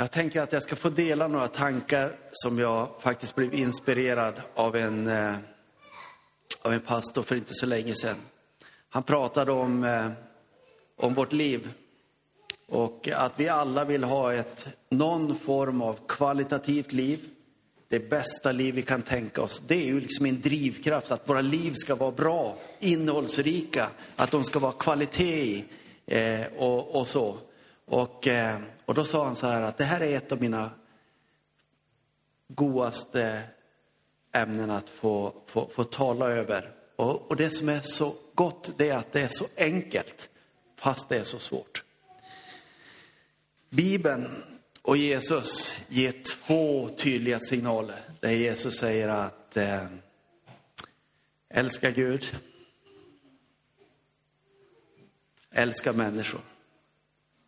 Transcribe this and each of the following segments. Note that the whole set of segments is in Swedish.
Jag tänker att jag ska få dela några tankar som jag faktiskt blev inspirerad av en, eh, av en pastor för inte så länge sedan. Han pratade om, eh, om vårt liv och att vi alla vill ha ett, någon form av kvalitativt liv. Det bästa liv vi kan tänka oss. Det är ju liksom en drivkraft att våra liv ska vara bra, innehållsrika, att de ska vara kvalitet i eh, och, och så. Och, eh, och då sa han så här att det här är ett av mina godaste ämnen att få, få, få tala över. Och, och det som är så gott, det är att det är så enkelt, fast det är så svårt. Bibeln och Jesus ger två tydliga signaler. Där Jesus säger att eh, älska Gud, älska människor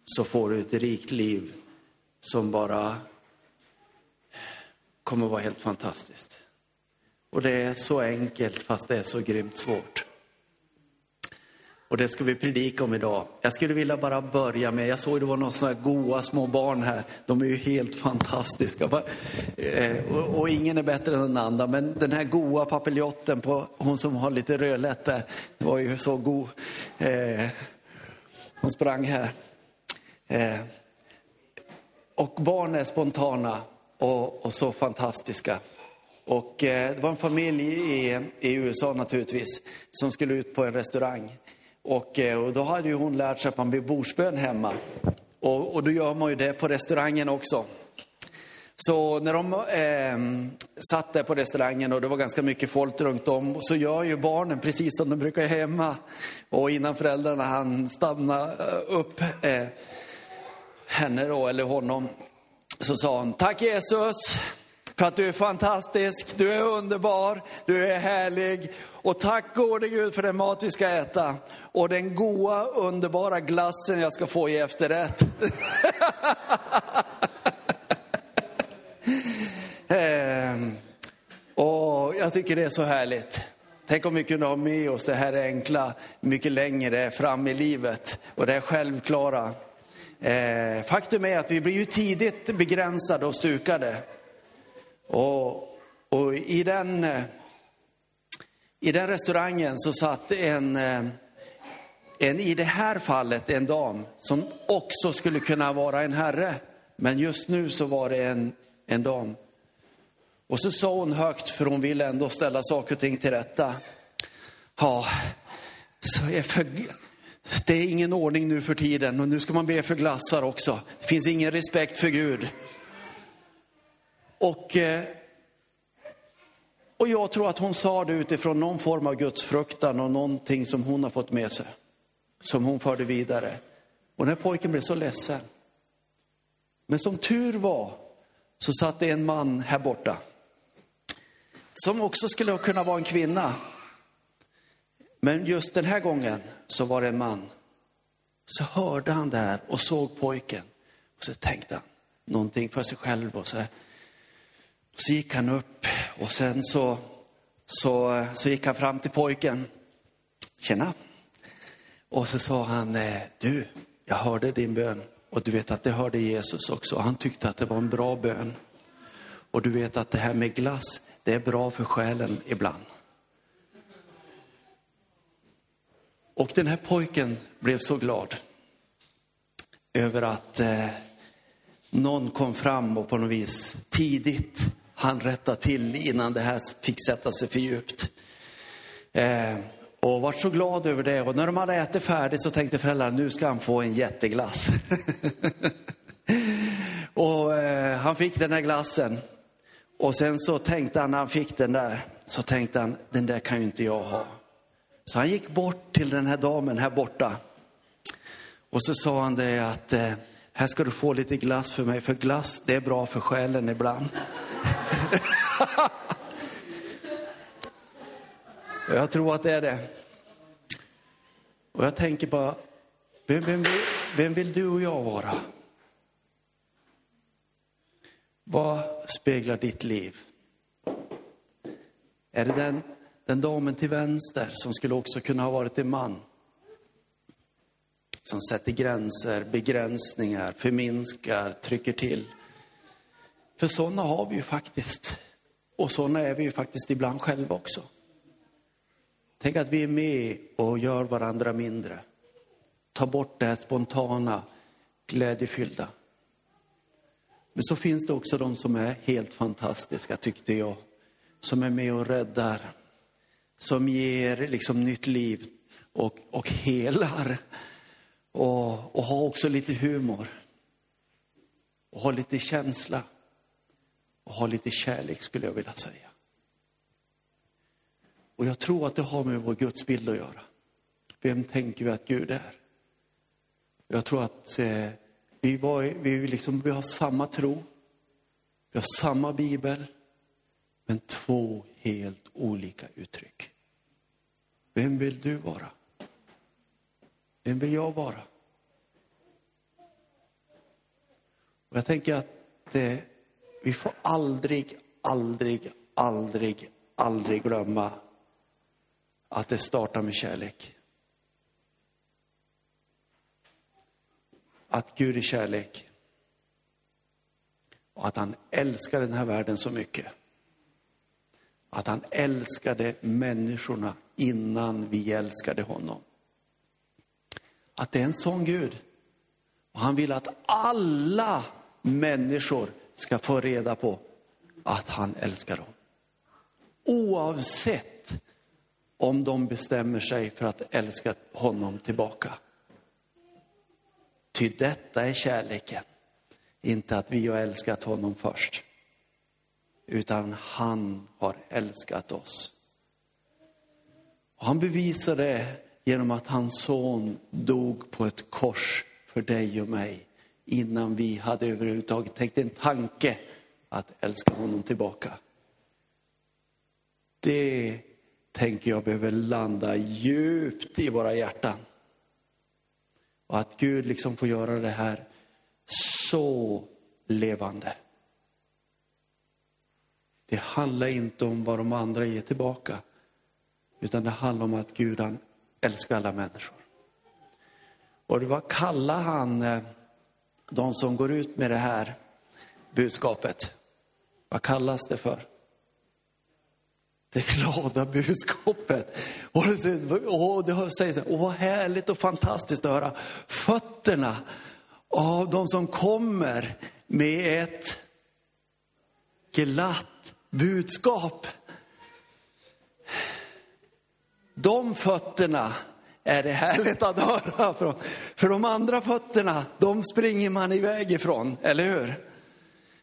så får du ett rikt liv som bara kommer att vara helt fantastiskt. Och det är så enkelt fast det är så grymt svårt. Och det ska vi predika om idag. Jag skulle vilja bara börja med, jag såg det var några sådana goa små barn här. De är ju helt fantastiska. Eh, och ingen är bättre än den andra. Men den här goa papiljotten på hon som har lite rödlätt där, det var ju så god. Eh, hon sprang här. Eh, och barn är spontana och, och så fantastiska. Och eh, det var en familj i, i USA naturligtvis som skulle ut på en restaurang. Och, eh, och då hade ju hon lärt sig att man blir bordsbön hemma. Och, och då gör man ju det på restaurangen också. Så när de eh, satt där på restaurangen och det var ganska mycket folk runt om så gör ju barnen precis som de brukar hemma. Och innan föräldrarna hann stanna eh, upp eh, henne då, eller honom, så sa hon, tack Jesus för att du är fantastisk, du är underbar, du är härlig. Och tack gode Gud för den mat vi ska äta. Och den goa, underbara glassen jag ska få i efterrätt. ehm, och jag tycker det är så härligt. Tänk om vi kunde ha med oss det här enkla mycket längre fram i livet. Och det här självklara. Eh, faktum är att vi blir ju tidigt begränsade och stukade. Och, och i, den, eh, i den restaurangen så satt en, eh, en, i det här fallet, en dam som också skulle kunna vara en herre. Men just nu så var det en, en dam. Och så sa hon högt, för hon ville ändå ställa saker och ting till rätta. Ja, så är för, det är ingen ordning nu för tiden och nu ska man be för glassar också. Det finns ingen respekt för Gud. Och, eh, och jag tror att hon sa det utifrån någon form av gudsfruktan och någonting som hon har fått med sig. Som hon förde vidare. Och den här pojken blev så ledsen. Men som tur var så satt det en man här borta. Som också skulle kunna vara en kvinna. Men just den här gången så var det en man. Så hörde han det här och såg pojken. Och så tänkte han någonting för sig själv. Och så, så gick han upp och sen så, så, så gick han fram till pojken. Tjena. Och så sa han, eh, du, jag hörde din bön. Och du vet att det hörde Jesus också. Han tyckte att det var en bra bön. Och du vet att det här med glass, det är bra för själen ibland. Och den här pojken blev så glad över att eh, någon kom fram och på något vis tidigt han rätta till innan det här fick sätta sig för djupt. Eh, och vart så glad över det. Och när de hade ätit färdigt så tänkte föräldrarna, nu ska han få en jätteglass. och eh, han fick den här glassen. Och sen så tänkte han när han fick den där, så tänkte han, den där kan ju inte jag ha. Så han gick bort till den här damen här borta. Och så sa han det att, eh, här ska du få lite glass för mig, för glass det är bra för själen ibland. jag tror att det är det. Och jag tänker bara, vem, vem, vem vill du och jag vara? Vad speglar ditt liv? Är det den, den damen till vänster som skulle också kunna ha varit en man? Som sätter gränser, begränsningar, förminskar, trycker till. För sådana har vi ju faktiskt. Och sådana är vi ju faktiskt ibland själva också. Tänk att vi är med och gör varandra mindre. Ta bort det här spontana, glädjefyllda. Men så finns det också de som är helt fantastiska, tyckte jag. Som är med och räddar. Som ger liksom nytt liv och, och helar. Och, och har också lite humor. Och har lite känsla. Och har lite kärlek skulle jag vilja säga. Och jag tror att det har med vår gudsbild att göra. Vem tänker vi att Gud är? Jag tror att eh, vi, var, vi, liksom, vi har samma tro, vi har samma bibel, men två helt olika uttryck. Vem vill du vara? Vem vill jag vara? Och jag tänker att eh, vi får aldrig, aldrig, aldrig, aldrig glömma att det startar med kärlek. Att Gud är kärlek. Och att han älskar den här världen så mycket. Att han älskade människorna innan vi älskade honom. Att det är en sån Gud. Och han vill att alla människor ska få reda på att han älskar dem. Oavsett om de bestämmer sig för att älska honom tillbaka. Ty detta är kärleken. Inte att vi har älskat honom först. Utan han har älskat oss. Och han bevisar det genom att hans son dog på ett kors för dig och mig innan vi hade överhuvudtaget tänkt en tanke att älska honom tillbaka. Det tänker jag behöver landa djupt i våra hjärtan. Och att Gud liksom får göra det här så levande. Det handlar inte om vad de andra ger tillbaka. Utan det handlar om att Gud han älskar alla människor. Och det vad kallar han eh, de som går ut med det här budskapet? Vad kallas det för? Det glada budskapet. Och det, och det säger så, och vad härligt och fantastiskt att höra fötterna av de som kommer med ett glatt budskap. De fötterna är det härligt att höra från. För de andra fötterna, de springer man iväg ifrån, eller hur?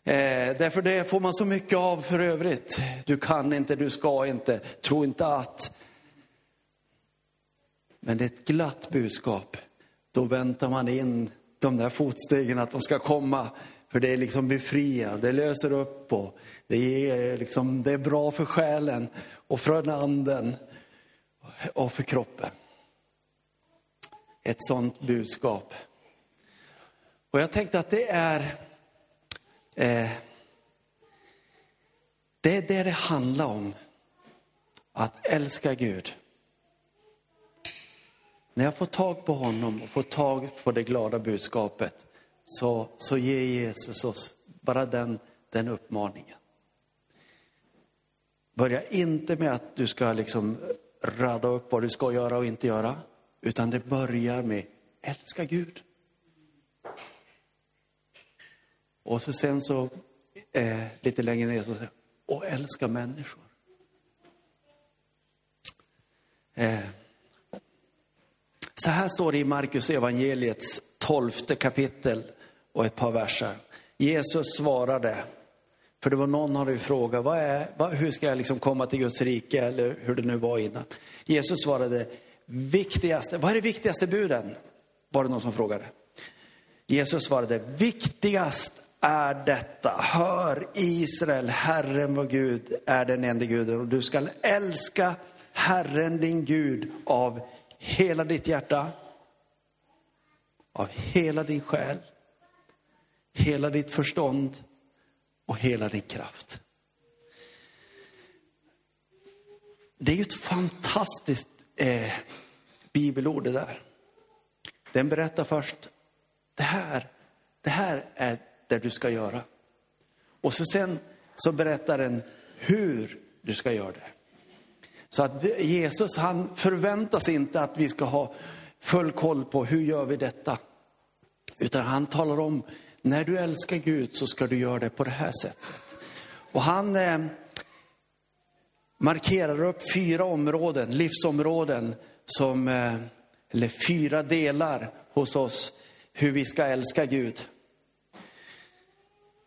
Eh, därför det får man så mycket av för övrigt. Du kan inte, du ska inte, tro inte att. Men det är ett glatt budskap. Då väntar man in de där fotstegen att de ska komma. För det är liksom befriande, det löser upp och det är, liksom, det är bra för själen och för anden och för kroppen. Ett sånt budskap. Och jag tänkte att det är eh, det är det det handlar om. Att älska Gud. När jag får tag på honom och får tag på det glada budskapet så, så ger Jesus oss bara den, den uppmaningen. Börja inte med att du ska liksom rada upp vad du ska göra och inte göra. Utan det börjar med älska Gud. Och så sen så eh, lite längre ner så och älska människor. Eh, så här står det i Markus evangeliets tolfte kapitel och ett par verser. Jesus svarade, för det var någon som hade frågat, vad är, vad, hur ska jag liksom komma till Guds rike? Eller hur det nu var innan. Jesus svarade, viktigaste, vad är det viktigaste buden? Var det någon som frågade. Jesus svarade, viktigast är detta. Hör Israel, Herren vår Gud är den enda guden och du skall älska Herren din Gud av hela ditt hjärta, av hela din själ, hela ditt förstånd och hela din kraft. Det är ju ett fantastiskt eh, bibelord det där. Den berättar först, det här, det här är det du ska göra. Och så sen så berättar den hur du ska göra det. Så att Jesus han förväntas inte att vi ska ha full koll på hur gör vi detta. Utan han talar om, när du älskar Gud så ska du göra det på det här sättet. Och han eh, markerar upp fyra områden, livsområden, som, eh, eller fyra delar hos oss, hur vi ska älska Gud.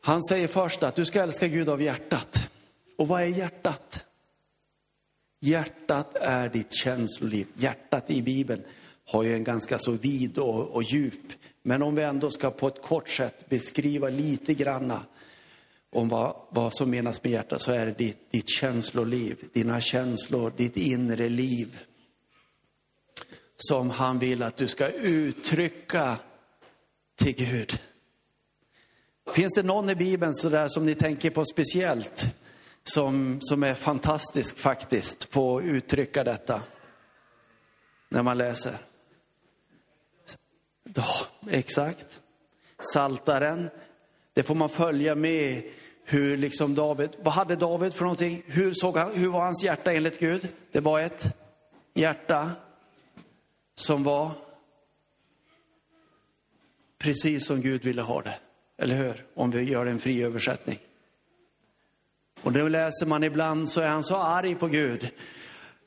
Han säger först att du ska älska Gud av hjärtat. Och vad är hjärtat? Hjärtat är ditt känsloliv. Hjärtat i Bibeln har ju en ganska så vid och, och djup. Men om vi ändå ska på ett kort sätt beskriva lite granna om vad, vad som menas med hjärta så är det ditt, ditt känsloliv, dina känslor, ditt inre liv. Som han vill att du ska uttrycka till Gud. Finns det någon i Bibeln så där som ni tänker på speciellt? Som, som är fantastisk faktiskt på att uttrycka detta. När man läser. Ja, exakt. Saltaren. Det får man följa med hur liksom David, vad hade David för någonting? Hur, såg han, hur var hans hjärta enligt Gud? Det var ett hjärta som var precis som Gud ville ha det. Eller hur? Om vi gör en fri översättning. Och då läser man ibland så är han så arg på Gud.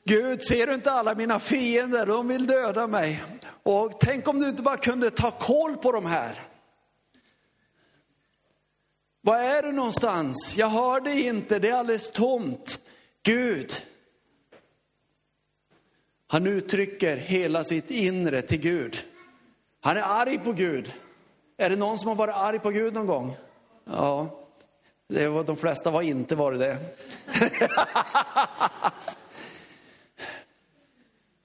Gud, ser du inte alla mina fiender? De vill döda mig. Och tänk om du inte bara kunde ta koll på de här. Var är du någonstans? Jag hör dig inte, det är alldeles tomt. Gud. Han uttrycker hela sitt inre till Gud. Han är arg på Gud. Är det någon som har varit arg på Gud någon gång? Ja, det var, de flesta var inte varit det.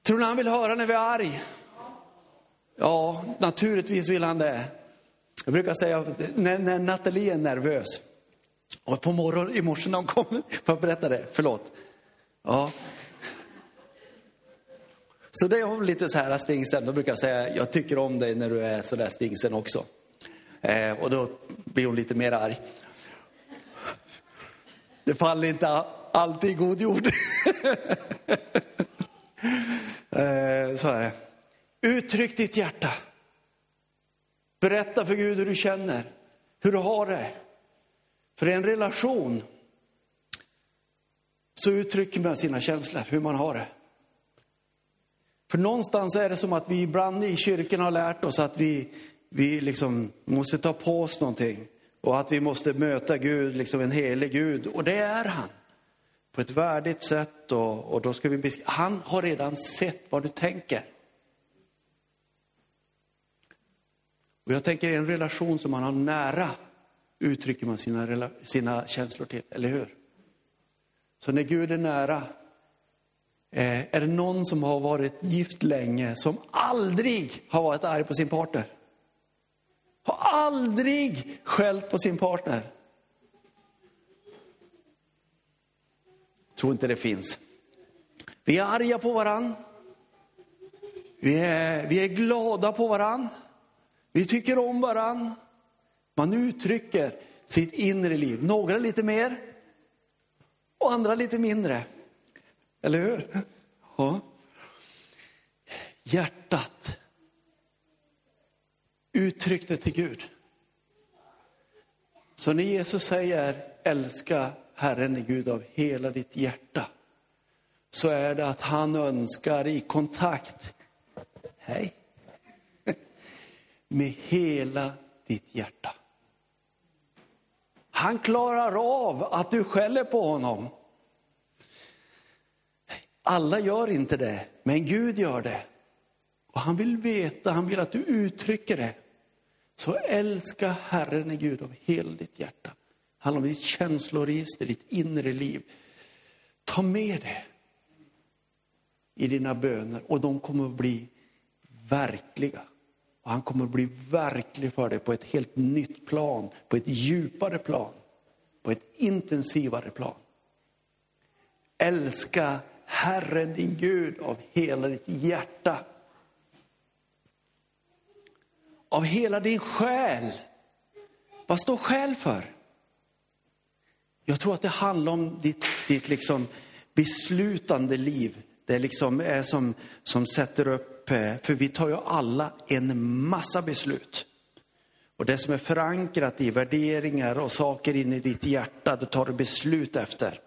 Tror ni han vill höra när vi är arg? Ja, naturligtvis vill han det. Jag brukar säga när, när Nathalie är nervös, och på morgonen i morse när hon kom, får jag berätta det? Förlåt. Ja. Så det är hon lite så här stingsen, då brukar jag säga, jag tycker om dig när du är så där stingsen också. Eh, och då blir hon lite mer arg. Det faller inte alltid i god jord. så här. Uttryck ditt hjärta. Berätta för Gud hur du känner, hur du har det. För i en relation så uttrycker man sina känslor, hur man har det. För någonstans är det som att vi ibland i kyrkan har lärt oss att vi, vi liksom måste ta på oss någonting. Och att vi måste möta Gud, liksom en helig Gud. Och det är han. På ett värdigt sätt. Och, och då ska vi beskriva. Han har redan sett vad du tänker. Och jag tänker i en relation som man har nära uttrycker man sina, sina känslor till, eller hur? Så när Gud är nära, eh, är det någon som har varit gift länge som aldrig har varit arg på sin partner? Har aldrig skällt på sin partner? Tror inte det finns. Vi är arga på varann. Vi är, vi är glada på varann. Vi tycker om varann. Man uttrycker sitt inre liv. Några lite mer och andra lite mindre. Eller hur? Ja. Hjärtat. Uttryck det till Gud. Så när Jesus säger älska Herren är Gud av hela ditt hjärta så är det att han önskar i kontakt, hej, med hela ditt hjärta. Han klarar av att du skäller på honom. Alla gör inte det, men Gud gör det. Och han vill veta, han vill att du uttrycker det. Så älska Herren är Gud av hela ditt hjärta. Det handlar om ditt känsloregister, ditt inre liv. Ta med det i dina böner och de kommer att bli verkliga. Och han kommer att bli verklig för dig på ett helt nytt plan, på ett djupare plan, på ett intensivare plan. Älska Herren din Gud av hela ditt hjärta. Av hela din själ. Vad står själ för? Jag tror att det handlar om ditt, ditt liksom beslutande liv. Det liksom är som, som sätter upp, eh, för vi tar ju alla en massa beslut. Och det som är förankrat i värderingar och saker in i ditt hjärta, det tar du beslut efter.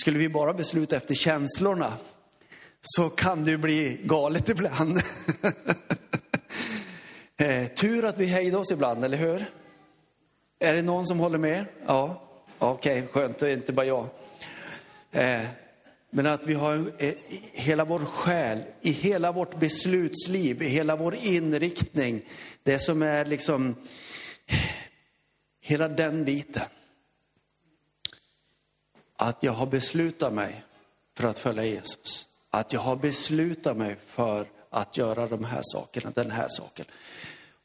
Skulle vi bara besluta efter känslorna så kan det ju bli galet ibland. Eh, tur att vi hejdar oss ibland, eller hur? Är det någon som håller med? Ja, okej, okay, skönt, det är inte bara jag. Eh, men att vi har eh, hela vår själ, i hela vårt beslutsliv, i hela vår inriktning, det som är liksom hela den biten. Att jag har beslutat mig för att följa Jesus. Att jag har beslutat mig för att göra de här sakerna, den här saken.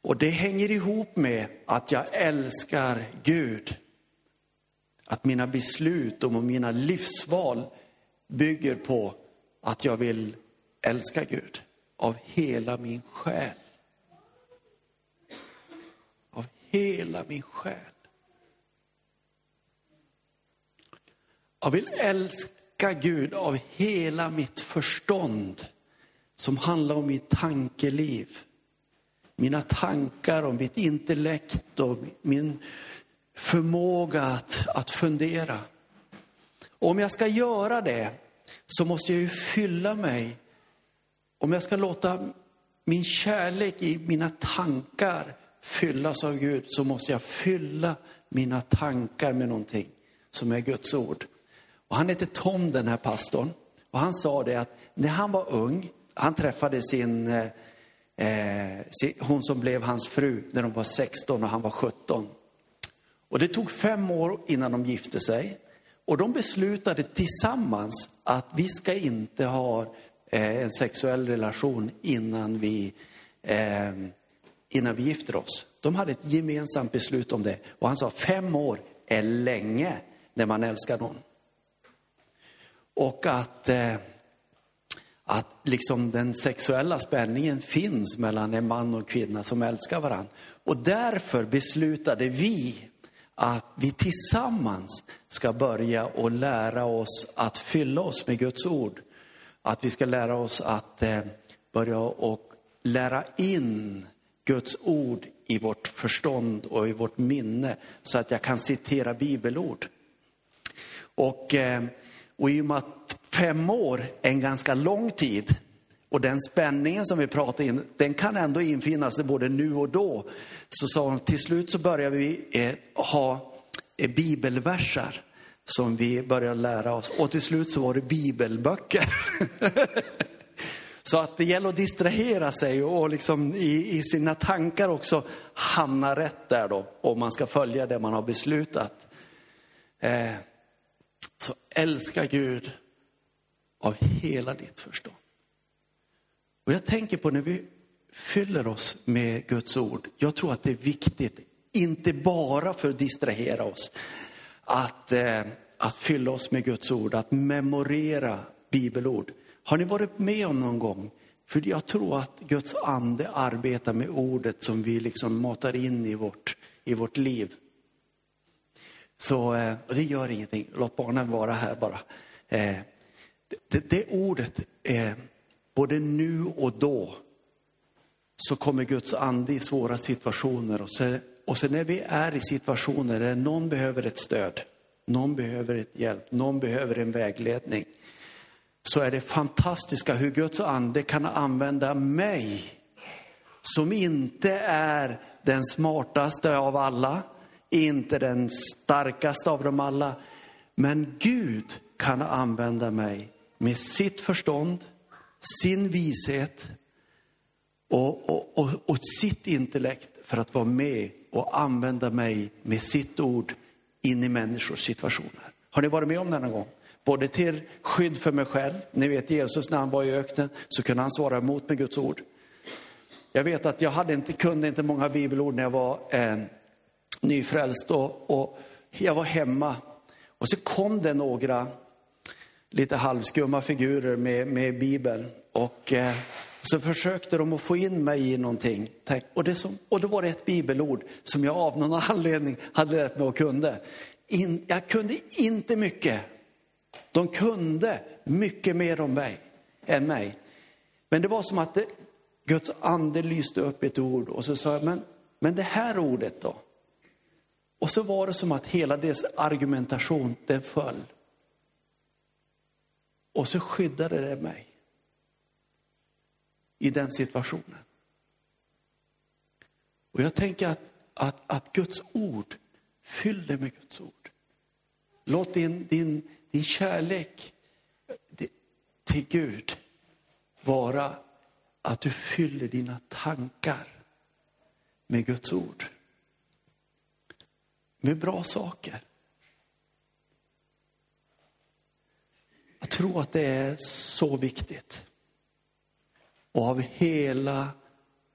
Och det hänger ihop med att jag älskar Gud. Att mina beslut och mina livsval bygger på att jag vill älska Gud av hela min själ. Av hela min själ. Jag vill älska Gud av hela mitt förstånd som handlar om mitt tankeliv. Mina tankar och mitt intellekt och min förmåga att, att fundera. Och om jag ska göra det så måste jag ju fylla mig. Om jag ska låta min kärlek i mina tankar fyllas av Gud så måste jag fylla mina tankar med någonting som är Guds ord. Och han heter Tom den här pastorn. Och han sa det att när han var ung, han träffade sin, eh, eh sin hon som blev hans fru när de var 16 och han var 17. Och det tog fem år innan de gifte sig. Och de beslutade tillsammans att vi ska inte ha eh, en sexuell relation innan vi, eh, innan vi gifter oss. De hade ett gemensamt beslut om det. Och han sa fem år är länge när man älskar någon. Och att, eh, att liksom den sexuella spänningen finns mellan en man och en kvinna som älskar varandra. Och därför beslutade vi att vi tillsammans ska börja och lära oss att fylla oss med Guds ord. Att vi ska lära oss att eh, börja och lära in Guds ord i vårt förstånd och i vårt minne så att jag kan citera bibelord. Och, eh, och i och med att fem år är en ganska lång tid och den spänningen som vi pratar in, den kan ändå infinna sig både nu och då. Så sa hon, till slut så börjar vi eh, ha eh, bibelversar som vi började lära oss. Och till slut så var det bibelböcker. så att det gäller att distrahera sig och liksom i, i sina tankar också hamna rätt där då. Om man ska följa det man har beslutat. Eh, så älska Gud av hela ditt förstånd. Och jag tänker på när vi fyller oss med Guds ord. Jag tror att det är viktigt, inte bara för att distrahera oss, att, eh, att fylla oss med Guds ord, att memorera bibelord. Har ni varit med om någon gång? För jag tror att Guds ande arbetar med ordet som vi liksom matar in i vårt, i vårt liv. Så eh, det gör ingenting, låt barnen vara här bara. Eh, det, det ordet eh, både nu och då så kommer Guds ande i svåra situationer. Och, så, och sen när vi är i situationer där någon behöver ett stöd, någon behöver ett hjälp, någon behöver en vägledning. Så är det fantastiska hur Guds ande kan använda mig som inte är den smartaste av alla, inte den starkaste av dem alla. Men Gud kan använda mig med sitt förstånd, sin vishet och, och, och, och sitt intellekt för att vara med och använda mig med sitt ord in i människors situationer. Har ni varit med om det någon gång? Både till skydd för mig själv. Ni vet Jesus när han var i öknen så kunde han svara emot med Guds ord. Jag vet att jag hade inte, kunde inte många bibelord när jag var eh, nyfrälst och, och jag var hemma. Och så kom det några lite halvskumma figurer med, med Bibeln. Och eh, så försökte de att få in mig i någonting. Och, det som, och då var det ett bibelord som jag av någon anledning hade lärt mig och kunde. in, jag kunde inte mycket. De kunde mycket mer om mig än mig. Men det var som att det, Guds ande lyste upp ett ord och så sa jag, men, men det här ordet då? Och så var det som att hela dess argumentation, den föll. Och så skyddade det mig i den situationen. Och jag tänker att, att, att Guds ord fyll dig med Guds ord. Låt din, din, din kärlek till Gud vara att du fyller dina tankar med Guds ord. Med bra saker. Jag tror att det är så viktigt. Och av hela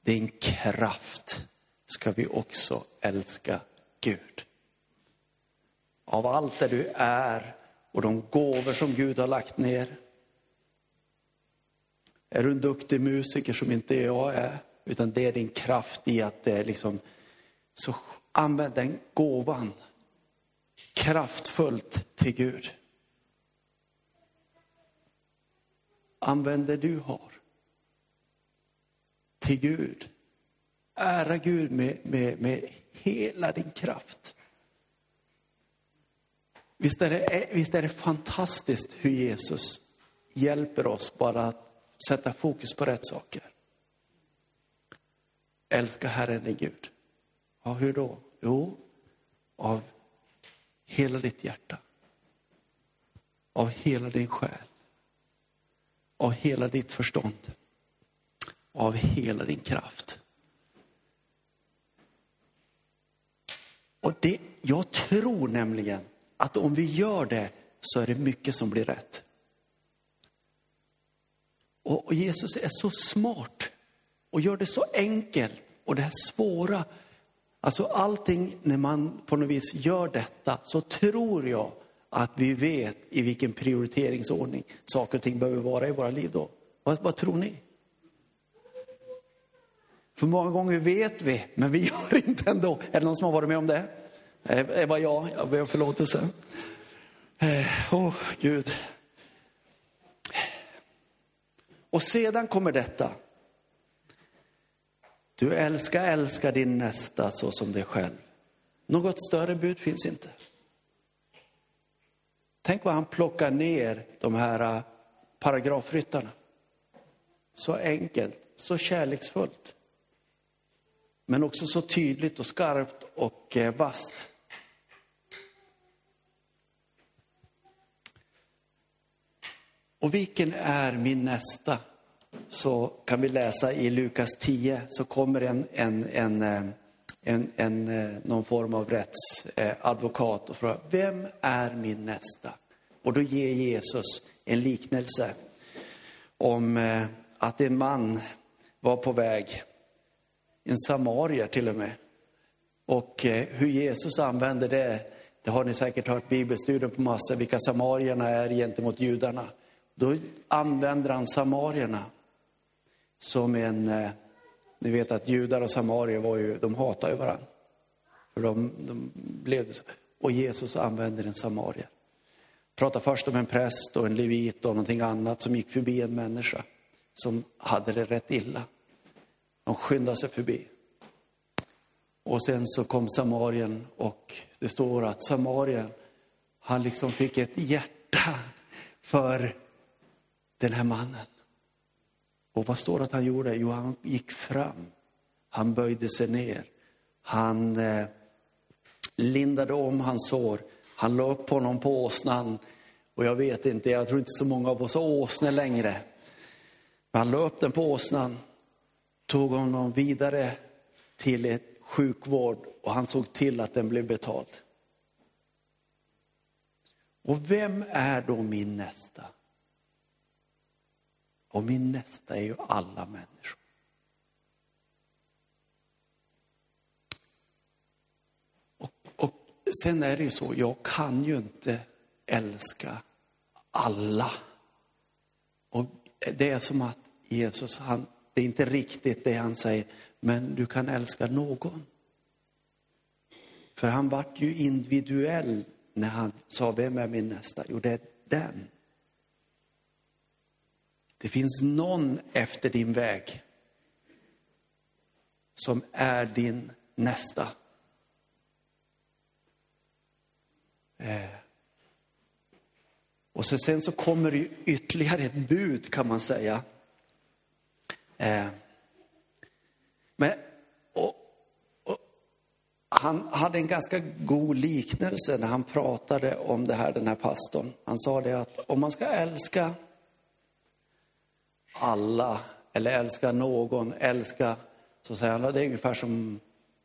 din kraft ska vi också älska Gud. Av allt det du är och de gåvor som Gud har lagt ner. Är du en duktig musiker som inte jag är, utan det är din kraft i att det är liksom, så använd den gåvan kraftfullt till Gud. Använd det du har till Gud. Ära Gud med, med, med hela din kraft. Visst är, det, eh, visst är det fantastiskt hur Jesus hjälper oss bara att sätta fokus på rätt saker. Älska Herren din Gud. Ja, hur då? Jo, av hela ditt hjärta. Av hela din själ. Av hela ditt förstånd. Av hela din kraft. Och det, jag tror nämligen att om vi gör det så är det mycket som blir rätt. Och, och Jesus är så smart och gör det så enkelt. Och det här svåra, alltså allting när man på något vis gör detta så tror jag att vi vet i vilken prioriteringsordning saker och ting behöver vara i våra liv då. Vad, vad tror ni? För många gånger vet vi, men vi gör inte ändå. Är det någon som har varit med om det? Eh, det var jag, jag ber om förlåtelse. Eh, åh, oh, Gud. Och sedan kommer detta. Du älskar, älskar din nästa så som dig själv. Något större bud finns inte. Tänk vad han plockar ner de här äh, paragrafryttarna. Så enkelt, så kärleksfullt. Men också så tydligt och skarpt och äh, vasst. Och vilken är min nästa? Så kan vi läsa i Lukas 10, så kommer en, en, en, äh, en, en eh, någon form av rättsadvokat eh, och frågar, vem är min nästa? Och då ger Jesus en liknelse om eh, att en man var på väg, en samarier till och med. Och hur Jesus använder det, det har ni säkert hört bibelstudier på massor, vilka samarierna är gentemot judarna. Då använder han samarierna som en... Ni vet att judar och samarier var ju, de hatade ju varandra. För de, de blev så. Och Jesus använder en samarier. Pratar först om en präst och en levit och någonting annat som gick förbi en människa som hade det rätt illa. De skyndade sig förbi. Och sen så kom samarien och det står att samarien, han liksom fick ett hjärta för den här mannen. Och vad står det att han gjorde? Jo, han gick fram. Han böjde sig ner. Han eh, lindade om hans sår. Han la upp honom på åsnan. Och jag vet inte, jag tror inte så många av oss har åsnor längre. Men han la upp den på åsnan, tog honom vidare till ett sjukvård och han såg till att den blev betald. Och vem är då min nästa? Och min nästa är ju alla människor. Och, och sen är det ju så, jag kan ju inte älska alla. Och det är som att Jesus, han, det är inte riktigt det han säger, men du kan älska någon. För han vart ju individuell när han sa, vem är min nästa? Jo, det är den. Det finns någon efter din väg som är din nästa. Eh. Och så, sen så kommer det ytterligare ett bud kan man säga. Eh. Men, och, och, han hade en ganska god liknelse när han pratade om det här, den här pastorn. Han sa det att om man ska älska alla eller älska någon, älska, så säger han, det är ungefär som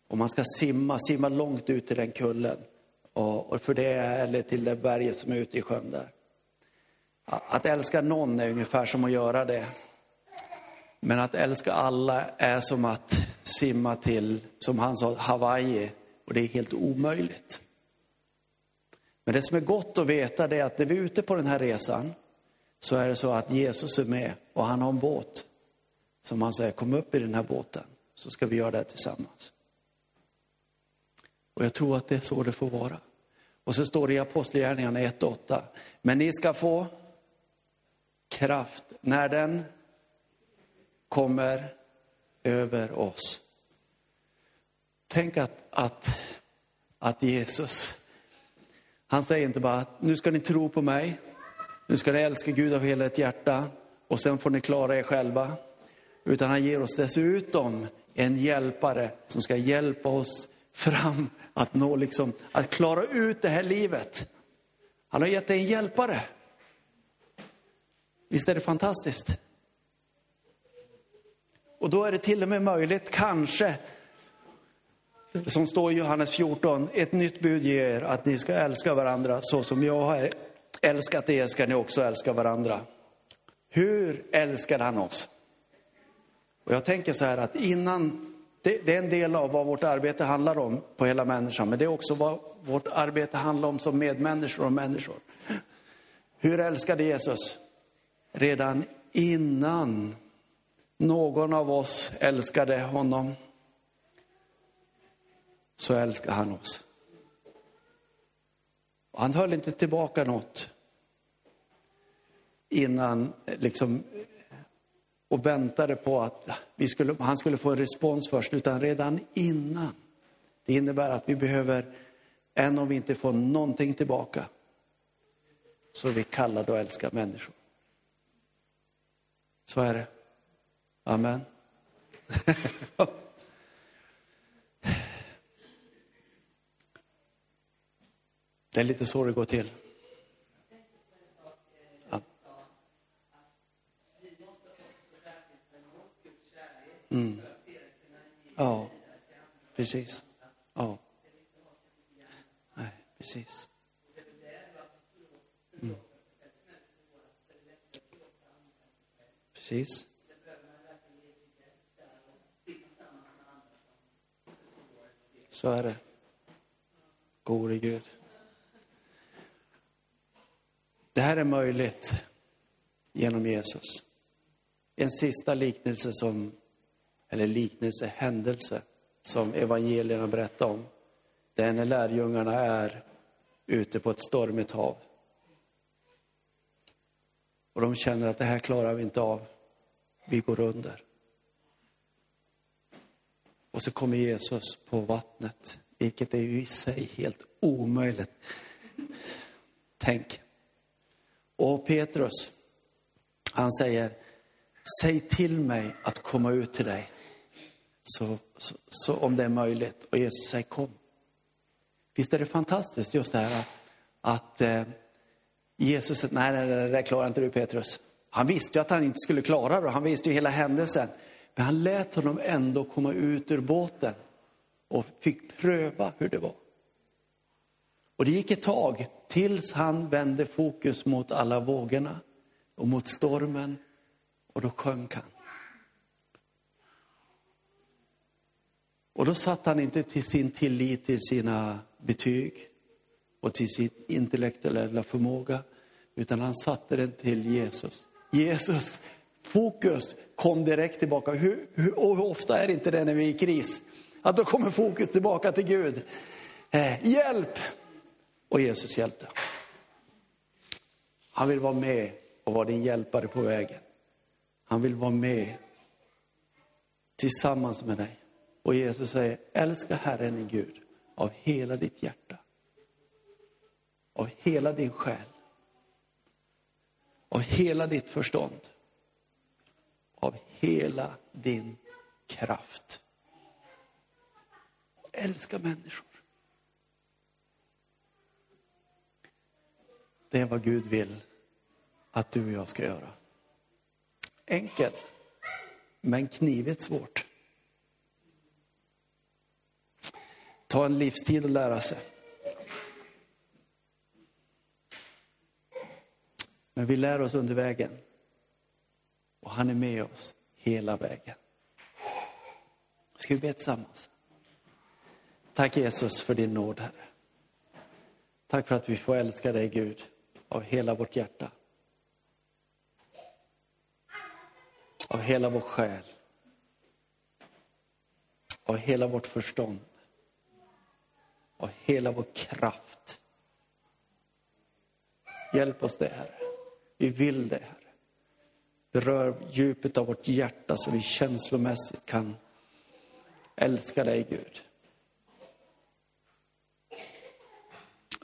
om man ska simma, simma långt ut i den kullen. Och, och för det, eller till det berget som är ute i sjön där. Att älska någon är ungefär som att göra det. Men att älska alla är som att simma till, som han sa, Hawaii. Och det är helt omöjligt. Men det som är gott att veta är att när vi är ute på den här resan så är det så att Jesus är med och han har en båt. Som han säger, kom upp i den här båten så ska vi göra det tillsammans. Och jag tror att det är så det får vara. Och så står det i Apostlagärningarna 1.8. Men ni ska få kraft när den kommer över oss. Tänk att, att, att Jesus, han säger inte bara att nu ska ni tro på mig, nu ska ni älska Gud av hela ert hjärta och sen får ni klara er själva. Utan han ger oss dessutom en hjälpare som ska hjälpa oss fram att nå liksom, att klara ut det här livet. Han har gett dig en hjälpare. Visst är det fantastiskt? Och då är det till och med möjligt, kanske, som står i Johannes 14, ett nytt bud ger er att ni ska älska varandra så som jag har älskat er ska ni också älska varandra. Hur älskar han oss? Och jag tänker så här att innan, det, det, är en del av vad vårt arbete handlar om på hela människan, men det är också vad vårt arbete handlar om som medmänniskor och människor. Hur älskade Jesus? Redan innan någon av oss älskade honom, så älskade han oss. Och han höll inte tillbaka något innan liksom och väntade på att vi skulle, han skulle få en respons först, utan redan innan. Det innebär att vi behöver, än om vi inte får någonting tillbaka, så är vi kallade att älska människor. Så är det. Amen. det är lite så det går till. Mm. Ja, precis. Ja. Nej, precis. Mm. Precis. Så är det. Gode Gud. Det här är möjligt genom Jesus. En sista liknelse som eller liknelse, händelse som evangelierna berättar om. Det är när lärjungarna är ute på ett stormigt hav. Och de känner att det här klarar vi inte av. Vi går under. Och så kommer Jesus på vattnet, vilket är ju i sig helt omöjligt. Tänk. Och Petrus, han säger, säg till mig att komma ut till dig. Så, så, så, om det är möjligt. Och Jesus säger kom. Visst är det fantastiskt just det här att, att eh, Jesus säger, nej, nej, nej, det klarar inte du Petrus. Han visste ju att han inte skulle klara det, han visste ju hela händelsen. Men han lät honom ändå komma ut ur båten och fick pröva hur det var. Och det gick ett tag tills han vände fokus mot alla vågorna och mot stormen och då sjönk han. Och då satt han inte till sin tillit till sina betyg och till sin intellektuella förmåga, utan han satte den till Jesus. Jesus, fokus kom direkt tillbaka. Hur, hur, och hur ofta är det inte det när vi är i kris? Att då kommer fokus tillbaka till Gud. Eh, hjälp! Och Jesus hjälpte. Han vill vara med och vara din hjälpare på vägen. Han vill vara med tillsammans med dig. Och Jesus säger, älska Herren din Gud av hela ditt hjärta. Av hela din själ. Av hela ditt förstånd. Av hela din kraft. Älska människor. Det är vad Gud vill att du och jag ska göra. Enkelt, men knivigt svårt. Ta en livstid att lära sig. Men vi lär oss under vägen. Och han är med oss hela vägen. Ska vi be tillsammans? Tack Jesus för din nåd, Herre. Tack för att vi får älska dig, Gud, av hela vårt hjärta. Av hela vår själ. Av hela vårt förstånd. Av hela vår kraft. Hjälp oss det, Herre. Vi vill det, Herre. Berör djupet av vårt hjärta så vi känslomässigt kan älska dig, Gud.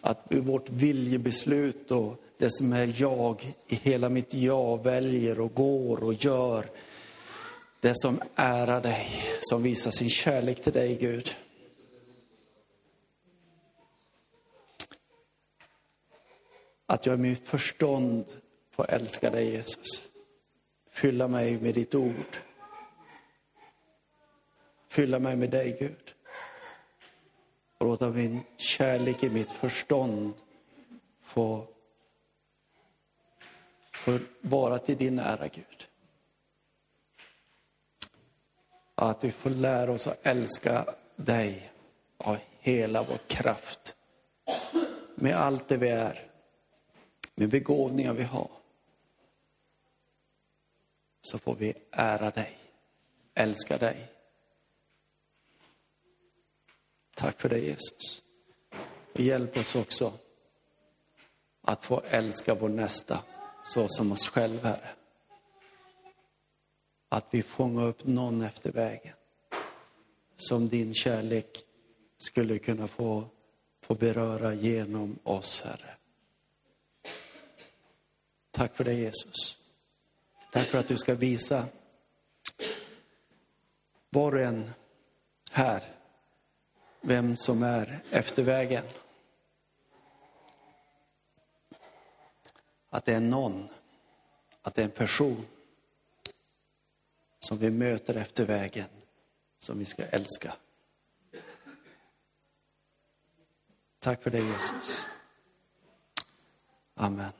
Att vårt viljebeslut och det som är jag i hela mitt jag väljer och går och gör det som ärar dig, som visar sin kärlek till dig, Gud. Att jag i mitt förstånd får älska dig, Jesus. Fylla mig med ditt ord. Fylla mig med dig, Gud. Och låta min kärlek i mitt förstånd få, få vara till din ära, Gud. Att vi får lära oss att älska dig av hela vår kraft. Med allt det vi är. Med begåvningar vi har. Så får vi ära dig, älska dig Tack för det Jesus. Och hjälp oss också att få älska vår nästa så som oss själva, Herre. Att vi fångar upp någon efter vägen som din kärlek skulle kunna få, få beröra genom oss, Herre. Tack för det Jesus. Tack för att du ska visa var och en här vem som är eftervägen. Att det är någon, att det är en person som vi möter efter vägen, som vi ska älska. Tack för det Jesus. Amen.